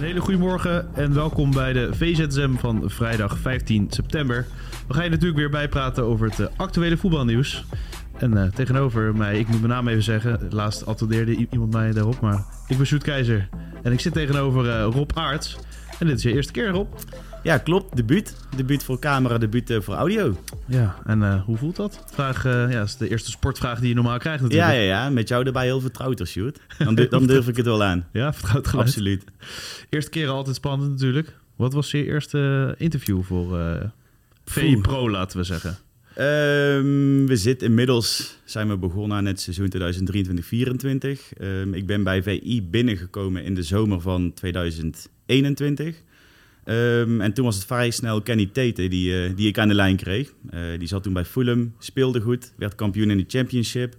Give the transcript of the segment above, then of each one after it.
Een hele goede morgen en welkom bij de VZSM van vrijdag 15 september. We gaan je natuurlijk weer bijpraten over het eh, actuele voetbalnieuws. En eh, tegenover mij, ik moet mijn naam even zeggen, laatst attendeerde iemand mij daarop, maar ik ben Sjoerd Keizer. En ik zit tegenover eh, Rob Aarts. En dit is je eerste keer, Rob. Ja, klopt. Debuut. Debuut voor camera, debuut eh, voor audio. Ja, en eh, hoe voelt dat? Vraag, eh, ja, dat is de eerste sportvraag die je normaal krijgt Ja, natuurlijk. ja, ja. Met jou erbij heel vertrouwd, als Sjoerd. Dan, du- dan durf ik het wel aan. Ja, vertrouwd geluid. Absoluut. Eerste keer altijd spannend natuurlijk. Wat was je eerste interview voor VI Poeh. Pro, laten we zeggen? Ehm, we zitten inmiddels, zijn we begonnen aan het seizoen 2023-2024. Ehm, ik ben bij VI binnengekomen in de zomer van 2021. Ehm, en toen was het vrij snel Kenny Tate die, eh, die ik aan de lijn kreeg. Eh, die zat toen bij Fulham, speelde goed, werd kampioen in de championship.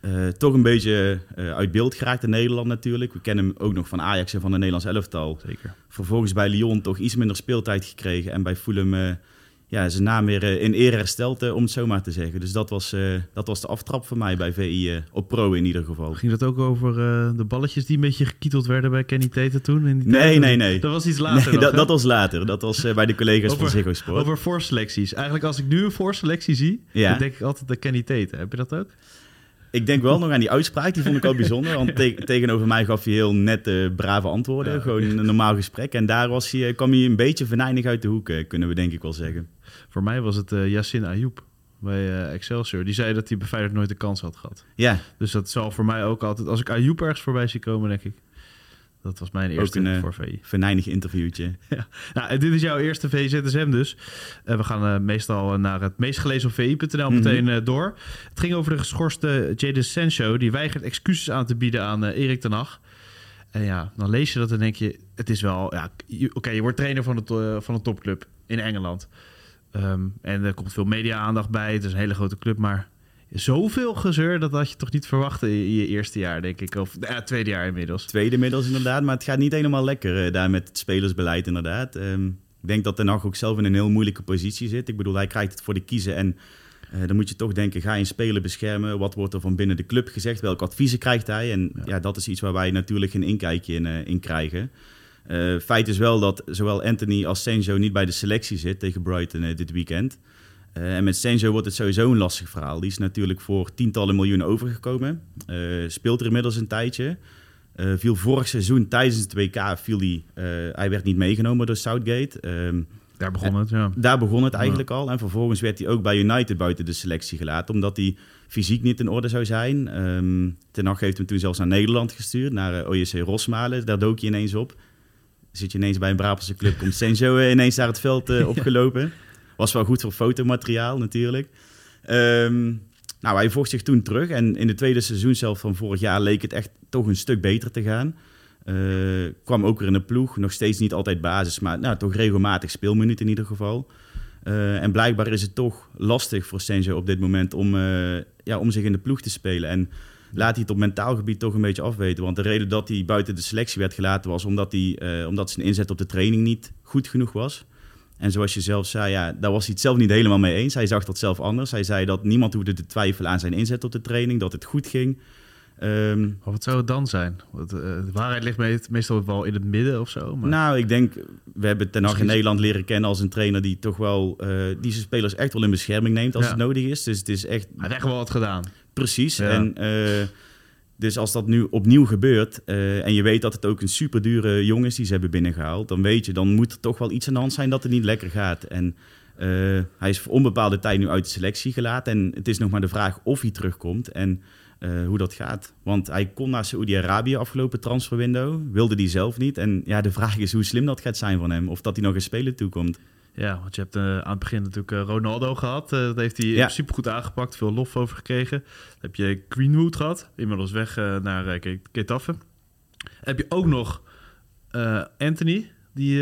Eh, toch een beetje uit beeld geraakt in Nederland natuurlijk. We kennen hem ook nog van Ajax en van de Nederlands elftal. Zeker. Vervolgens bij Lyon toch iets minder speeltijd gekregen. En bij Fulham ja, zijn naam weer eh, in ere hersteld, eh, om het zo maar te zeggen. Dus dat was, eh, dat was de aftrap voor mij bij VI op pro in ieder geval. Ging dat ook over de balletjes die een beetje gekieteld werden bij Kenny Tate toen? In die Nee, tijd? nee, nee. Dat was iets later Nee, nog, dat, dat was later. Dat was bij de collega's van Ziggo Sport. Over voorselecties. Eigenlijk als ik nu een voorselectie zie, Ja. dan denk ik altijd aan Kenny Tate. Heb je dat ook? Ik denk wel nog aan die uitspraak, die vond ik al bijzonder. Want te- tegenover mij gaf hij heel nette, brave antwoorden. Ja. Gewoon een normaal gesprek. En daar was hij, eh, kwam hij een beetje venijnig uit de hoek, eh, kunnen we denk ik wel zeggen. Voor mij was het eh Yassin Ayoub bij Excelsior. Die zei dat hij bij Feyenoord nooit de kans had gehad. Ja, Dus dat zal voor mij ook altijd... Als ik Ayoub ergens voorbij zie komen, denk ik... Dat was mijn eerste een, eh, voor VI. venijnig interviewtje. Ja. Nou, dit is jouw eerste VZSM dus. Eh, we gaan eh, meestal naar het meest gelezen op vi.nl Mhm. meteen eh, door. Het ging over de geschorste Jadon Sancho. Die weigert excuses aan te bieden aan Erik ten Hag. En ja, dan lees je dat en denk je... Het is wel... Ja, Oké, je wordt trainer van, het, van een topclub in Engeland. Ehm, en er komt veel media-aandacht bij. Het is een hele grote club, maar... Zoveel gezeur, dat had je toch niet verwacht in je, eerste jaar, denk ik. Of ja, tweede jaar inmiddels. Tweede middels inderdaad, maar het gaat niet helemaal lekker eh, daar met het spelersbeleid inderdaad. Ehm, ik denk dat Ten Hag ook zelf in een heel moeilijke positie zit. Ik bedoel, hij krijgt het voor de kiezen en eh, dan moet je toch denken, ga je een speler beschermen? Wat wordt er van binnen de club gezegd? Welke adviezen krijgt hij? En ja, dat is iets waar wij natuurlijk geen inkijkje in, eh, in krijgen. Eh, feit is wel dat zowel Anthony als Sancho niet bij de selectie zit tegen Brighton eh, dit weekend. Eh, en met Sancho wordt het sowieso een lastig verhaal. Die is natuurlijk voor tientallen miljoenen overgekomen. Eh, speelt er inmiddels een tijdje. Eh, viel vorig seizoen tijdens het WK, viel hij, hij werd niet meegenomen door Southgate. Ehm, Daar begon het, ja. daar begon het eigenlijk al. En vervolgens werd hij ook bij United buiten de selectie gelaten, omdat hij fysiek niet in orde zou zijn. Ehm Ten Hag heeft hem toen zelfs naar Nederland gestuurd, naar OJC Rosmalen. Daar dook hij ineens op. Zit je ineens bij een Brabantse club, komt Senzo ineens daar het veld opgelopen. Was wel goed voor fotomateriaal natuurlijk. Ehm, nou, hij vocht zich toen terug. En in de tweede seizoen zelf van vorig jaar leek het echt toch een stuk beter te gaan. Eh, kwam ook weer in de ploeg. Nog steeds niet altijd basis, maar nou, toch regelmatig speelminuten in ieder geval. Eh, en blijkbaar is het toch lastig voor Senzo op dit moment om, eh, ja, om zich in de ploeg te spelen. En laat hij het op mentaal gebied toch een beetje afweten. Want de reden dat hij buiten de selectie werd gelaten was omdat, hij, omdat zijn inzet op de training niet goed genoeg was. En zoals je zelf zei, ja, daar was hij het zelf niet helemaal mee eens. Hij zag dat zelf anders. Hij zei dat niemand hoefde te twijfelen aan zijn inzet op de training, dat het goed ging. Ehm, wat zou het dan zijn? Want, eh, de waarheid ligt me- meestal wel in het midden of zo. Maar... Nou, ik denk, we hebben Ten Hag in Nederland leren kennen als een trainer die toch wel, eh, die zijn spelers echt wel in bescherming neemt als Ja. het nodig is. Dus het is echt Hij heeft echt wel wat gedaan. precies. Ja. En eh, dus als dat nu opnieuw gebeurt eh, en je weet dat het ook een super dure jongen is die ze hebben binnengehaald, dan weet je, dan moet er toch wel iets aan de hand zijn dat het niet lekker gaat. En eh, hij is voor onbepaalde tijd nu uit de selectie gelaten en het is nog maar de vraag of hij terugkomt. En eh, hoe dat gaat. Want hij kon naar Saoedi-Arabië afgelopen transferwindow. Wilde die zelf niet. En ja, de vraag is hoe slim dat gaat zijn van hem. Of dat hij nog een speler toekomt. Ja, want je hebt eh, aan het begin natuurlijk eh, Ronaldo gehad. Eh, dat heeft hij Ja. supergoed aangepakt. Veel lof over gekregen. Dan heb je Greenwood gehad. Inmiddels weg naar Getafe. Heb je ook nog Anthony. Die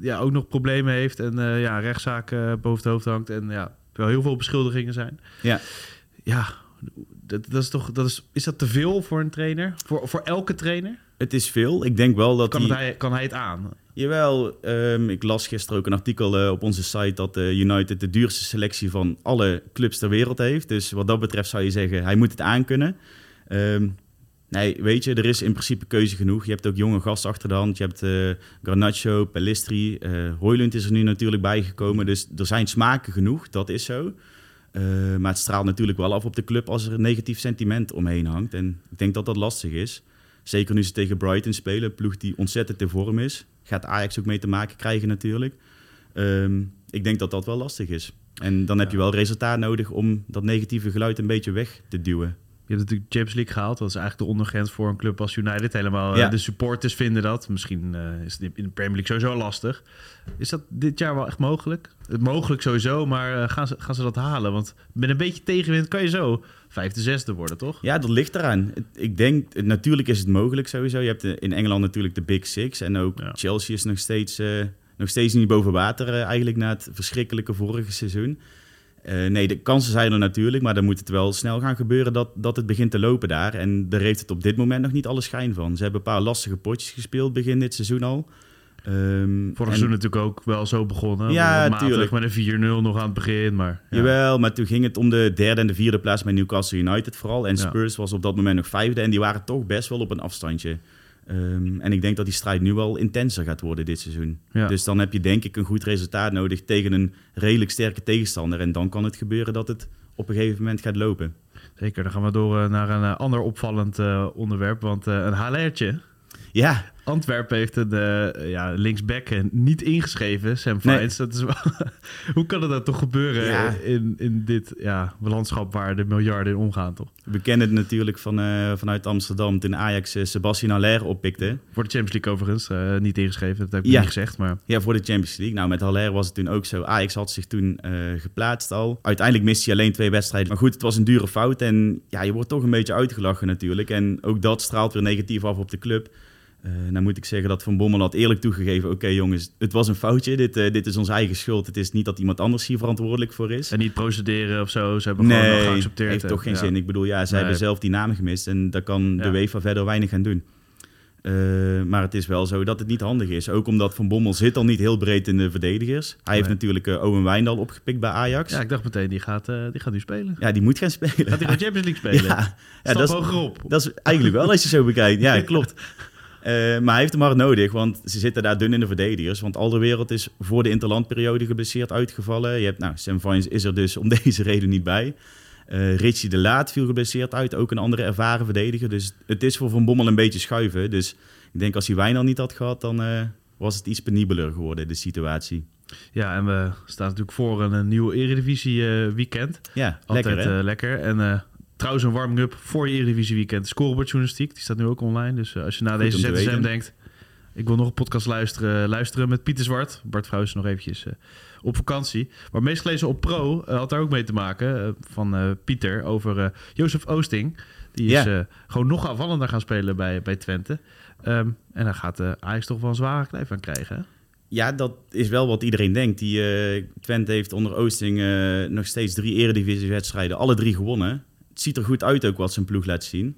ja, ook nog problemen heeft en ja, rechtszaken boven het hoofd hangt. En ja, wel heel veel beschuldigingen zijn. Ja. Ja, dat, dat is toch... Dat is, is dat te veel voor een trainer? Voor, voor elke trainer? Het is veel. Ik denk wel dat Kan, hij... kan hij het aan? Jawel, ehm, ik las gisteren ook een artikel eh, op onze site dat eh, United de duurste selectie van alle clubs ter wereld heeft. Dus wat dat betreft zou je zeggen, hij moet het aankunnen. Ehm nee, weet je, er is in principe keuze genoeg. Je hebt ook jonge gasten achter de hand. Je hebt eh Garnacho, Pellistri, Hoylund is er nu natuurlijk bijgekomen. Dus er zijn smaken genoeg, dat is zo. Maar het straalt natuurlijk wel af op de club als er een negatief sentiment omheen hangt. En ik denk dat dat lastig is. Zeker nu ze tegen Brighton spelen, een ploeg die ontzettend in vorm is. Gaat Ajax ook mee te maken krijgen natuurlijk. Ehm, ik denk dat dat wel lastig is. En dan heb je wel resultaat nodig om dat negatieve geluid een beetje weg te duwen. Je hebt natuurlijk Champions League gehaald. Dat is eigenlijk de ondergrens voor een club als United. Helemaal, eh, Ja. de supporters vinden dat. Misschien eh, is het in de Premier League sowieso lastig. Is dat dit jaar wel echt mogelijk? Het mogelijk sowieso, maar eh, gaan, ze, gaan ze dat halen? Want met een beetje tegenwind kan je zo vijfde, zesde worden, toch? Ja, dat ligt eraan. Ik denk, natuurlijk is het mogelijk sowieso. Je hebt in Engeland natuurlijk de Big Six. En ook Ja. Chelsea is nog steeds, eh, nog steeds niet boven water eh, eigenlijk na het verschrikkelijke vorige seizoen. Eh, nee, de kansen zijn er natuurlijk, maar dan moet het wel snel gaan gebeuren dat, dat het begint te lopen daar. En daar heeft het op dit moment nog niet alle schijn van. Ze hebben een paar lastige potjes gespeeld begin dit seizoen al. Ehm, Vorig en- seizoen natuurlijk ook wel zo begonnen. Ja, Wat matig, tuurlijk. Met een 4-0 nog aan het begin. Maar, ja. Jawel, maar toen ging het om de derde en de vierde plaats bij Newcastle United vooral. En Ja. Spurs was op dat moment nog vijfde en die waren toch best wel op een afstandje. Ehm, en ik denk dat die strijd nu wel intenser gaat worden dit seizoen. Ja. Dus dan heb je denk ik een goed resultaat nodig tegen een redelijk sterke tegenstander. En dan kan het gebeuren dat het op een gegeven moment gaat lopen. Zeker, dan gaan we door eh, naar een eh, ander opvallend eh, onderwerp. Want eh, een HLR'tje. Ja, Antwerpen heeft een eh, ja, linksback niet ingeschreven, Sam Nee. Fiennes. Dat is wel, hoe kan het dat toch gebeuren Ja. in, in dit ja, landschap waar de miljarden in omgaan, toch? we kennen het natuurlijk van, eh, vanuit Amsterdam toen Ajax eh, Sebastian Haller oppikte. Voor de Champions League overigens, eh, niet ingeschreven, dat heb ik Ja. niet gezegd. Maar Ja, voor de Champions League. Nou, met Haller was het toen ook zo. Ajax had zich toen geplaatst al. Uiteindelijk miste hij alleen twee wedstrijden. Maar goed, het was een dure fout. En ja, je wordt toch een beetje uitgelachen natuurlijk. En ook dat straalt weer negatief af op de club. Eh nou moet ik zeggen dat Van Bommel had eerlijk toegegeven... oké jongens, het was een foutje. Dit, eh, dit is onze eigen schuld. Het is niet dat iemand anders hier verantwoordelijk voor is. en niet procederen of zo, ze hebben gewoon Nee, geaccepteerd. heeft en- toch geen ja. zin. Ik bedoel, ja, ze Nee. hebben zelf die naam gemist. En daar kan de Ja. UEFA verder weinig aan doen. Eh, maar het is wel zo dat het niet handig is. Ook omdat Van Bommel zit al niet heel breed in de verdedigers. Hij heeft natuurlijk Owen Wijndal opgepikt bij Ajax. Ja, Ja, ik dacht meteen, die gaat, die gaat nu spelen. die moet gaan spelen. Gaat hij gewoon Champions League spelen? Ja, ja, dat, is, hoger op. dat is eigenlijk wel als je zo bekijkt. Ja, klopt. Eh, maar hij heeft hem hard nodig, want ze zitten daar dun in de verdedigers. Want Alderwereld is voor de interlandperiode geblesseerd uitgevallen. Je hebt, nou, Sam Vines is er dus om deze reden niet bij. Eh Richie de Laat viel geblesseerd uit, ook een andere ervaren verdediger. Dus het is voor Van Bommel een beetje schuiven. Dus ik denk als hij Wijnal niet had gehad, dan eh, was het iets penibeler geworden, de situatie. Ja, en we staan natuurlijk voor een, een nieuw Eredivisie weekend. Ja, Altijd lekker lekker. En trouwens een warming-up voor je Eredivisie weekend. Scorebordjournalistiek, die staat nu ook online. Dus eh, als je na Goed deze ZSM denkt... ik wil nog een podcast luisteren, luisteren met Pieter Zwart. Bart is nog eventjes eh, op vakantie. Maar meest gelezen op Pro eh, had daar ook mee te maken... van Pieter over Jozef Oosting. Die is gewoon nog aanvallender gaan spelen bij, bij Twente. Ehm, en daar gaat eh Ajax toch wel een zware knijp aan krijgen. hè? Ja, dat is wel wat iedereen denkt. Die, Twente heeft onder Oosting nog steeds drie eredivisiewedstrijden, alle drie gewonnen. Het ziet er goed uit ook wat zijn ploeg laat zien.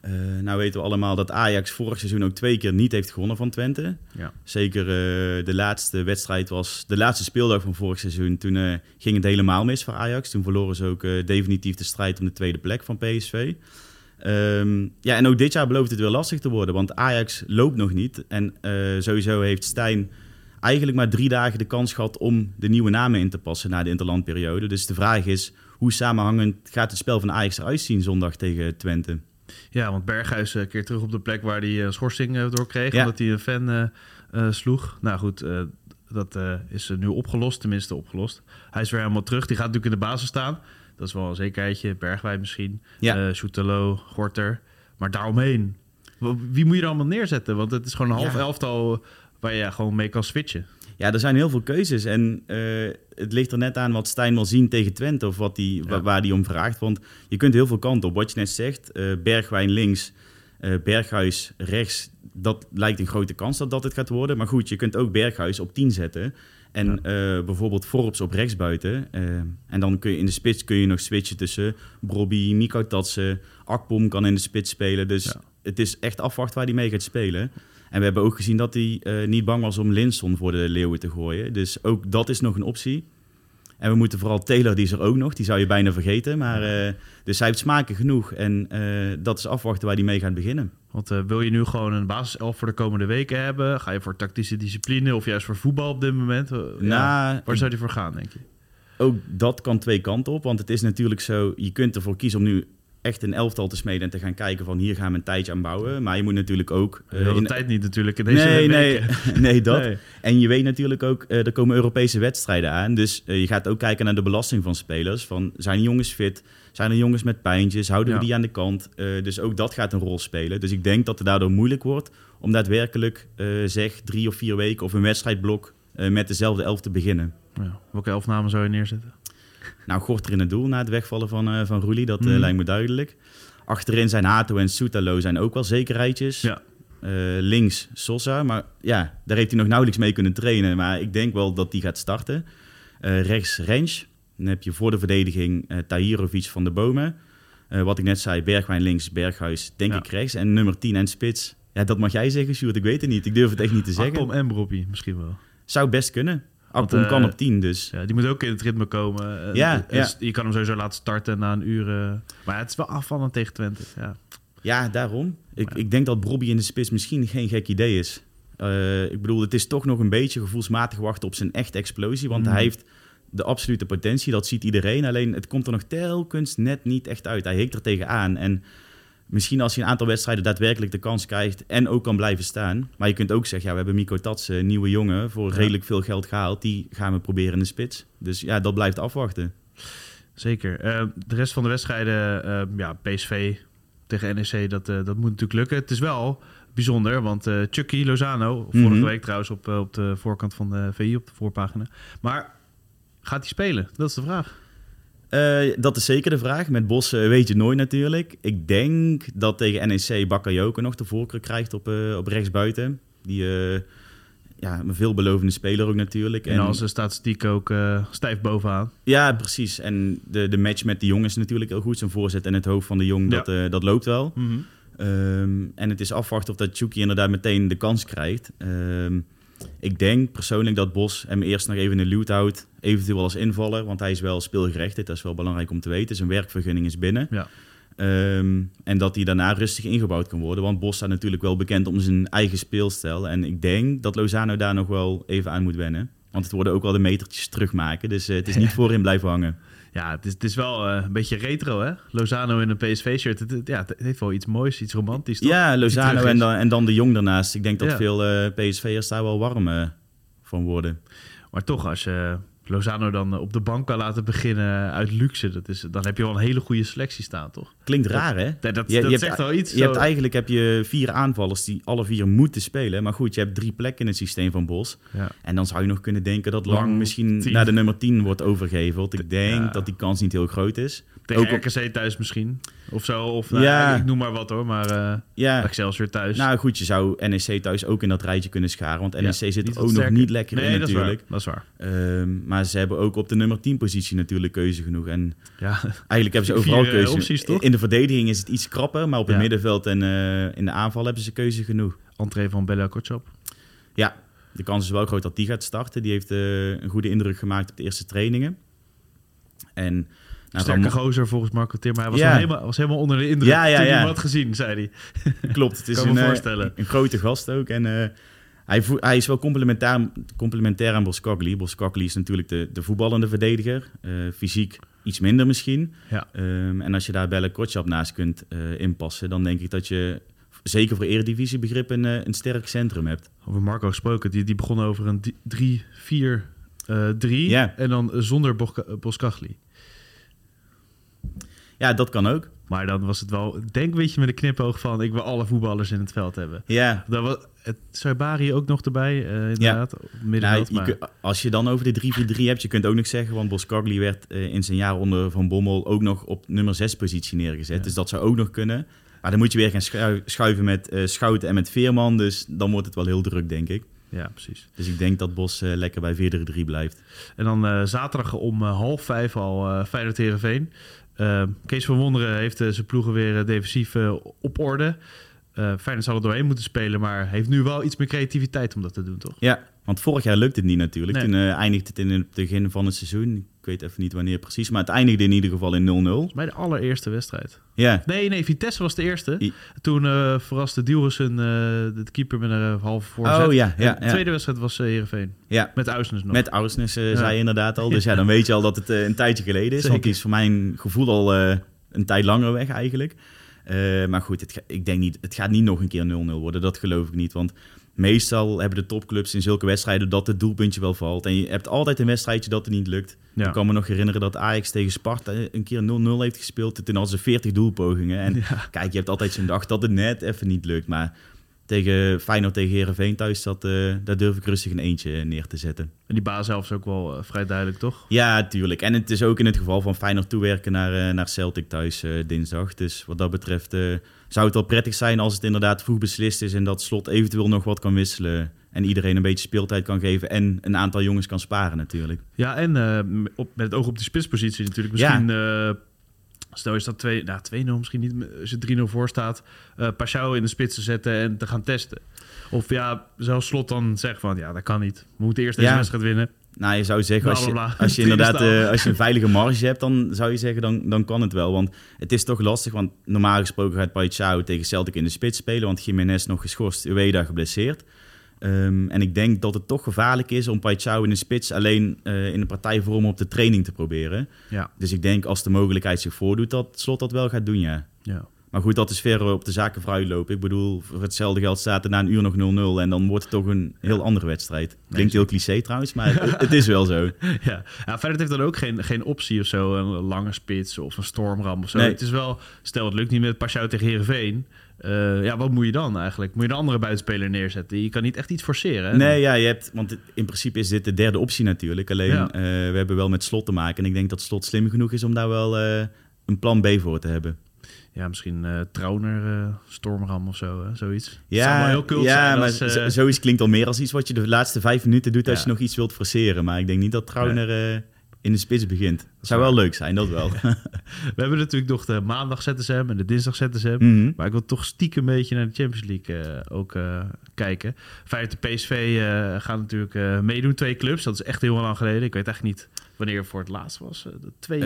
Eh, nou weten we allemaal dat Ajax vorig seizoen ook twee keer niet heeft gewonnen van Twente. Ja. Zeker eh, de laatste wedstrijd was de laatste speeldag van vorig seizoen. Toen eh, ging het helemaal mis voor Ajax. Toen verloren ze ook definitief de strijd om de tweede plek van PSV. Ehm, ja, en ook dit jaar belooft het weer lastig te worden, want Ajax loopt nog niet. En sowieso heeft Stijn eigenlijk maar drie dagen de kans gehad om de nieuwe namen in te passen na de interlandperiode. Dus de vraag is, hoe samenhangend gaat het spel van Ajax eruit zien zondag tegen Twente? Ja, want Berghuis eh, keert terug op de plek waar hij eh, schorsing eh, door kreeg. Ja. Omdat hij een fan sloeg. Nou goed, dat is nu opgelost. Tenminste opgelost. Hij is weer helemaal terug. Die gaat natuurlijk in de basis staan. Dat is wel een zekerheidje. Bergwijn misschien. Ja. Soetelo, Gorter. Maar daaromheen. Wie moet je er allemaal neerzetten? Want het is gewoon een half Ja. elftal waar je gewoon mee kan switchen. Ja, er zijn heel veel keuzes en eh, het ligt er net aan wat Stijn wil zien tegen Twente of wat die, Ja. waar hij om vraagt. Want je kunt heel veel kanten op. Wat je net zegt, eh, Bergwijn links, Eh, Berghuis rechts, dat lijkt een grote kans dat dat het gaat worden. Maar goed, je kunt ook Berghuis op 10 zetten. En bijvoorbeeld Forbes op rechtsbuiten. Uh, en dan kun je in de spits kun je nog switchen tussen Brobby, Miko Tatsen. Akpom kan in de spits spelen. Dus Ja. het is echt afwachten waar hij mee gaat spelen. En we hebben ook gezien dat hij eh, niet bang was om Linson voor de Leeuwen te gooien. Dus ook dat is nog een optie. En we moeten vooral Taylor, die is er ook nog. Die zou je bijna vergeten. Maar, eh, dus hij heeft smaken genoeg. En eh, dat is afwachten waar hij mee gaat beginnen. Want wil je nu gewoon een basiself voor de komende weken hebben? Ga je voor tactische discipline of juist voor voetbal op dit moment? Ja. Nou, Waar zou die voor gaan, denk je? ook dat kan twee kanten op. Want het is natuurlijk zo, je kunt ervoor kiezen om nu echt een elftal te smeden en te gaan kijken van hier gaan we een tijdje aan bouwen. Maar je moet natuurlijk ook... eh, Heel de in- tijd niet natuurlijk in deze nee, nee, nee, dat. Nee. En je weet natuurlijk ook, eh, er komen Europese wedstrijden aan. Dus eh, je gaat ook kijken naar de belasting van spelers. Van, zijn jongens fit? Zijn er jongens met pijntjes? Houden we Ja. die aan de kant? Eh, dus ook dat gaat een rol spelen. Dus ik denk dat het daardoor moeilijk wordt om daadwerkelijk, eh, zeg, drie of vier weken of een wedstrijdblok eh, met dezelfde elf te beginnen. Ja. Welke elf namen zou je neerzetten? Nou, Gorter in het doel na het wegvallen van, eh van Roelie, dat eh, Mhm. lijkt me duidelijk. Achterin zijn Hato en Soetalo zijn ook wel zekerheidjes. Ja. Eh, links Sosa, maar ja, daar heeft hij nog nauwelijks mee kunnen trainen. Maar ik denk wel dat die gaat starten. Rechts Rens. Dan heb je voor de verdediging Tahirovic van de Bomen. Wat ik net zei, Bergwijn links, Berghuis denk Ja. ik rechts. En nummer 10 en spits. Ja, dat mag jij zeggen, Sjoerd. Ik weet het niet. Ik durf het echt niet te zeggen. En Broppie misschien wel. Zou best kunnen. Want, Akpom eh, kan op 10, dus... Ja, die moet ook in het ritme komen. Ja, eh, ja. Je kan hem sowieso laten starten na een uur. eh, Maar het is wel afvallend tegen Twente. Ja. Ja, daarom. Ik, ik denk dat Bobby in de spits misschien geen gek idee is. Eh, ik bedoel, het is toch nog een beetje gevoelsmatig wachten op zijn echte explosie. Want Mhm. hij heeft de absolute potentie, dat ziet iedereen. Alleen het komt er nog telkens net niet echt uit. Hij hikt er tegenaan. En misschien als hij een aantal wedstrijden daadwerkelijk de kans krijgt en ook kan blijven staan. Maar je kunt ook zeggen, ja, we hebben Mico Tatsen, een nieuwe jongen, voor Ja. redelijk veel geld gehaald. Die gaan we proberen in de spits. Dus ja, dat blijft afwachten. Zeker. Eh, de rest van de wedstrijden, eh, ja, PSV tegen NEC, dat, eh, dat moet natuurlijk lukken. Het is wel bijzonder, want Chucky Lozano, vorige Mhm. week trouwens op, op de voorkant van de VI, op de voorpagina. Maar gaat hij spelen? Dat is de vraag. Eh, dat is zeker de vraag. Met Bos eh, weet je nooit natuurlijk. Ik denk dat tegen NEC Bakayoko nog de voorkeur krijgt op, eh op rechtsbuiten. Die ja, een veelbelovende speler ook natuurlijk. En, als de statistiek ook stijf bovenaan. Ja, precies. En de, de match met de Jong is natuurlijk heel goed. Zijn voorzet en het hoofd van de Jong, Ja. dat, dat loopt wel. Ehm, en het is afwachten of dat Chucky inderdaad meteen de kans krijgt. Ehm, ik denk persoonlijk dat Bos hem eerst nog even in de luwt houdt. Eventueel als invaller, want hij is wel speelgerechtigd. Dat is wel belangrijk om te weten. Zijn werkvergunning is binnen. Ja. Ehm, en dat hij daarna rustig ingebouwd kan worden. Want Bos staat natuurlijk wel bekend om zijn eigen speelstijl. En ik denk dat Lozano daar nog wel even aan moet wennen. Want het worden ook wel de metertjes terugmaken. Dus eh, het is niet voorin blijven hangen. Ja, het is, het is wel eh, een beetje retro, hè? Lozano in een PSV-shirt. Ja, het heeft wel iets moois, iets romantisch, toch? Ja, Lozano en dan, en dan de Jong daarnaast. Ik denk dat Ja. veel eh, PSV'ers daar wel warm eh, van worden. Maar toch, als je Lozano dan eh, op de bank kan laten beginnen uit luxe, dat is, dan heb je wel een hele goede selectie staan, toch? Klinkt raar, hè? Dat, dat, Je- dat je zegt wel iets. Je zo. hebt eigenlijk heb je vier aanvallers die alle vier moeten spelen. Maar goed, je hebt drie plekken in het systeem van Bos. Ja. En dan zou je nog kunnen denken dat Lang, Lang misschien naar de nummer 10 wordt overgeheveld. Ik denk Ja. dat die kans niet heel groot is. Tegen Ook op- RKC thuis misschien. Of zo. Of nou, Ja. ik noem maar wat hoor. Maar eh Ja, Excelsior thuis. nou goed, je zou NEC thuis ook in dat rijtje kunnen scharen. Want NEC Ja, zit ook nog niet lekker nee, in dat is waar. natuurlijk. Dat is waar. Ehm, maar ze hebben ook op de nummer 10 positie natuurlijk keuze genoeg. En Ja, eigenlijk hebben ze Vier, overal eh, keuze. opties, toch? In de verdediging is het iets krapper. Maar op het middenveld en in de aanval hebben ze keuze genoeg. entree van Bella Kotschap. Ja, de kans is wel groot dat die gaat starten. Die heeft een goede indruk gemaakt op de eerste trainingen. En Sterke gozer volgens Marco Timmer. Hij was, Ja. helemaal, was helemaal onder de indruk Ja, ja, toen hij hem had gezien, zei hij. klopt, het is een, eh, voorstellen. een grote gast ook. En eh, hij, hij is wel complementair, complementair aan Boskagli. Boskagli is natuurlijk de, de voetballende verdediger. Eh, fysiek iets minder misschien. Ja. Ehm, en als je daar Belle Kotschap naast kunt inpassen, dan denk ik dat je zeker voor eredivisiebegrip een, een sterk centrum hebt. Over Marco gesproken. Die, die begon over een 3-4-3. Ja. En dan zonder Boskagli. Ja, dat kan ook. Maar dan was het wel, denk weet je met een knipoog van... ik wil alle voetballers in het veld hebben. Ja, Dat was, het Saibari ook nog erbij, eh, inderdaad. Nou, je maar- als je dan over de 3-4-3 hebt, je kunt ook nog zeggen, want Boskagli werd eh, in zijn jaar onder Van Bommel ook nog op nummer 6 positie neergezet. Ja. Dus dat zou ook nog kunnen. Maar dan moet je weer gaan schu- schuiven met eh, Schouten en met Veerman. Dus dan wordt het wel heel druk, denk ik. Ja, precies. Dus ik denk dat Bos lekker bij 4-3 blijft. En dan zaterdag om half vijf al eh Feyenoord Heerenveen. Eh, Kees van Wonderen heeft eh, zijn ploegen weer eh, defensief eh, op orde. Eh Feyenoord zal er doorheen moeten spelen, maar heeft nu wel iets meer creativiteit om dat te doen, toch? Ja, want vorig jaar lukte het niet natuurlijk. Nee. Toen eindigde het in het begin van het seizoen. Ik weet even niet wanneer precies. Maar het eindigde in ieder geval in 0-0. Volgens mij de allereerste wedstrijd. Ja, Nee, nee, Vitesse was de eerste. I- Toen eh verraste Dielrussen uh, de keeper met een halve voorzet. Oh, ja, ja, de tweede wedstrijd was uh, Heerenveen. ja. Met Uisnes nog. Met Ausnes eh, Ja. zei je inderdaad al. Dus ja, dan weet je al dat het eh, een tijdje geleden is. Zeker. Want die is voor mijn gevoel al eh, een tijd langer weg eigenlijk. Eh, maar goed, het, ga- ik denk niet, het gaat niet nog een keer 0-0 worden. Dat geloof ik niet. Want meestal hebben de topclubs in zulke wedstrijden dat het doelpuntje wel valt. En je hebt altijd een wedstrijdje dat het niet lukt. ja. Ik kan me nog herinneren dat Ajax tegen Sparta een keer 0-0 heeft gespeeld. Toen hadden ze 40 doelpogingen. En Ja. kijk, je hebt altijd zo'n dag dat het net even niet lukt. Maar tegen Feyenoord tegen Herenveen thuis, dat, eh, daar durf ik rustig een eentje neer te zetten. En die baas zelf is ook wel eh, vrij duidelijk, toch? Ja, tuurlijk. En het is ook in het geval van Feyenoord toewerken naar, eh, naar Celtic thuis eh, dinsdag. Dus wat dat betreft eh, zou het wel prettig zijn als het inderdaad vroeg beslist is... en dat Slot eventueel nog wat kan wisselen... en iedereen een beetje speeltijd kan geven... en een aantal jongens kan sparen natuurlijk. Ja, en eh, op, met het oog op die spitspositie natuurlijk. Ja. Misschien, eh, stel je staat 2 nou, 2-0 misschien niet, als je 3-0 voor staat, eh Pashao in de spits te zetten en te gaan testen. Of ja, zelfs Slot dan zegt van, ja, dat kan niet. We moeten eerst deze Ja. wedstrijd winnen. Nou, je zou zeggen, als je, als je inderdaad eh, als je een veilige marge hebt... dan zou je zeggen, dan, dan kan het wel. Want het is toch lastig, want normaal gesproken gaat Paichao tegen Celtic in de spits spelen... want Jiménez nog geschorst, Ueda geblesseerd. Ehm, en ik denk dat het toch gevaarlijk is om Paichao in de spits... alleen eh, in de partijvorm op de training te proberen. Ja, Dus ik denk als de mogelijkheid zich voordoet dat Slot dat wel gaat doen, ja. ja. Maar goed, dat is ver op de zaken vooruit lopen. Ik bedoel, voor hetzelfde geld staat er na een uur nog 0-0 en dan wordt het toch een heel andere wedstrijd. Klinkt heel cliché trouwens, maar het, het is wel zo. Ja. ja, verder heeft dan ook geen, geen optie of zo. Een lange spits of een stormram of zo. Nee. Het is wel, stel het lukt niet met Pashao tegen Heerenveen. eh ja, wat moet je dan eigenlijk? Moet je een andere buitenspeler neerzetten? Je kan niet echt iets forceren. Hè? Nee, ja, je hebt, want in principe is dit de derde optie natuurlijk. Alleen, Ja. eh, we hebben wel met Slot te maken. En ik denk dat Slot slim genoeg is om daar wel eh, een plan B voor te hebben. Ja, misschien Trauner, eh, Stormram of zo, hè? zoiets. Ja, heel kult ja zijn maar als, eh, zo- zoiets klinkt al meer als iets wat je de laatste vijf minuten doet als Ja. je nog iets wilt forceren. Maar ik denk niet dat Trauner eh, in de spits begint. zou waar. wel leuk zijn, dat wel. We hebben natuurlijk nog de maandag ZSM en de dinsdag ZSM. Mhm. Maar ik wil toch stiekem een beetje naar de Champions League eh, ook eh, kijken. Feyenoord de PSV gaan natuurlijk eh, meedoen. Twee clubs, dat is echt heel lang geleden. Ik weet echt niet wanneer het voor het laatst was. De twee...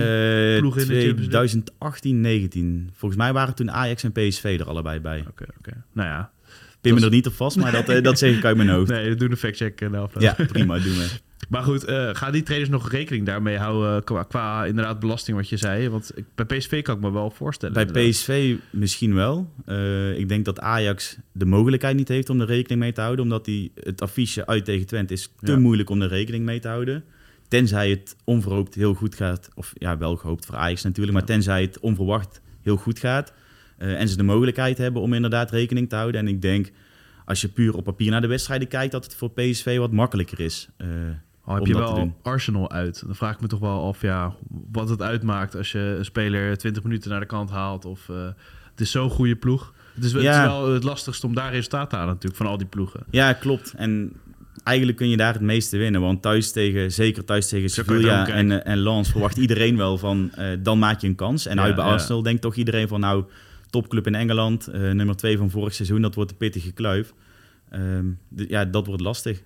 Ploegen in de Champions League? 2018, 19. Volgens mij waren toen Ajax en PSV er allebei bij. Oké, oké. Nou ja. Pin me dat er niet op vast, maar dat, dat zeg ik uit mijn hoofd. Nee, we doen een factcheck in de afloop. Ja, prima, doen we. Maar goed, eh gaan die traders nog rekening daarmee houden qua, qua inderdaad belasting wat je zei? Want ik, bij PSV kan ik me wel voorstellen. Bij inderdaad. PSV misschien wel. Eh, ik denk dat Ajax de mogelijkheid niet heeft om er rekening mee te houden. Omdat die, het affiche uit tegen Twente is te Ja. moeilijk om er rekening mee te houden. Tenzij het onverhoopt heel goed gaat. Of ja, wel gehoopt voor Ajax natuurlijk. Maar tenzij het onverwacht heel goed gaat. eh, en ze de mogelijkheid hebben om inderdaad rekening te houden. En ik denk, als je puur op papier naar de wedstrijden kijkt... dat het voor PSV wat makkelijker is. Eh, Al heb om je wel. Arsenal uit. Dan vraag ik me toch wel af ja, wat het uitmaakt als je een speler 20 minuten naar de kant haalt. Of eh, het is zo'n goede ploeg. Het is, wel- het is wel het lastigste om daar resultaat te halen natuurlijk van al die ploegen. Ja, klopt. En eigenlijk kun je daar het meeste winnen. Want thuis tegen, zeker thuis tegen Sevilla en, eh, en Lens verwacht iedereen wel van... eh, dan maak je een kans. En Ja, uit bij ja. Arsenal denkt toch iedereen van... nou, topclub in Engeland, nummer twee van vorig seizoen... dat wordt een pittige kluif. Ehm, de- ja, dat wordt lastig.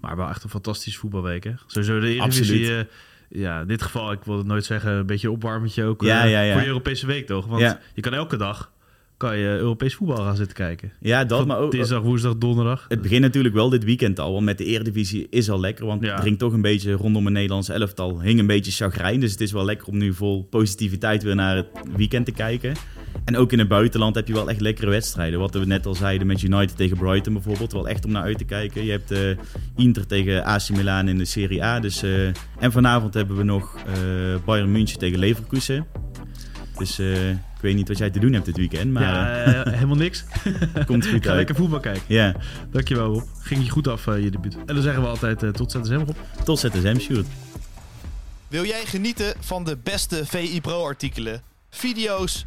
Maar wel echt een fantastische voetbalweek hè. Sowieso de Eredivisie. Absoluut. eh, ja, in dit geval, ik wil het nooit zeggen, een beetje opwarmetje ook Ja, eh, ja, ja. voor de Europese week toch? Want je kan elke dag kan je Europees voetbal gaan zitten kijken. Ja, dat, Van maar ook... Dinsdag, woensdag, donderdag. Het begint natuurlijk wel dit weekend al, want met de Eredivisie is al lekker. Want Ja. het dringt toch een beetje rondom het Nederlandse elftal. Hing een beetje chagrijn, dus het is wel lekker om nu vol positiviteit weer naar het weekend te kijken. En ook in het buitenland heb je wel echt lekkere wedstrijden. Wat we net al zeiden met United tegen Brighton bijvoorbeeld. Wel echt om naar uit te kijken. Je hebt eh, Inter tegen AC Milan in de Serie A. Dus, eh, en vanavond hebben we nog eh, Bayern München tegen Leverkusen. Dus eh, ik weet niet wat jij te doen hebt dit weekend, maar ja, helemaal niks. komt goed Ik ga uit. lekker voetbal kijken. Ja, Dankjewel Rob. Ging je goed af je debuut. En dan zeggen we altijd eh, tot ZSM Rob. tot ZSM, shoot. Wil jij genieten van de beste VI Pro artikelen, video's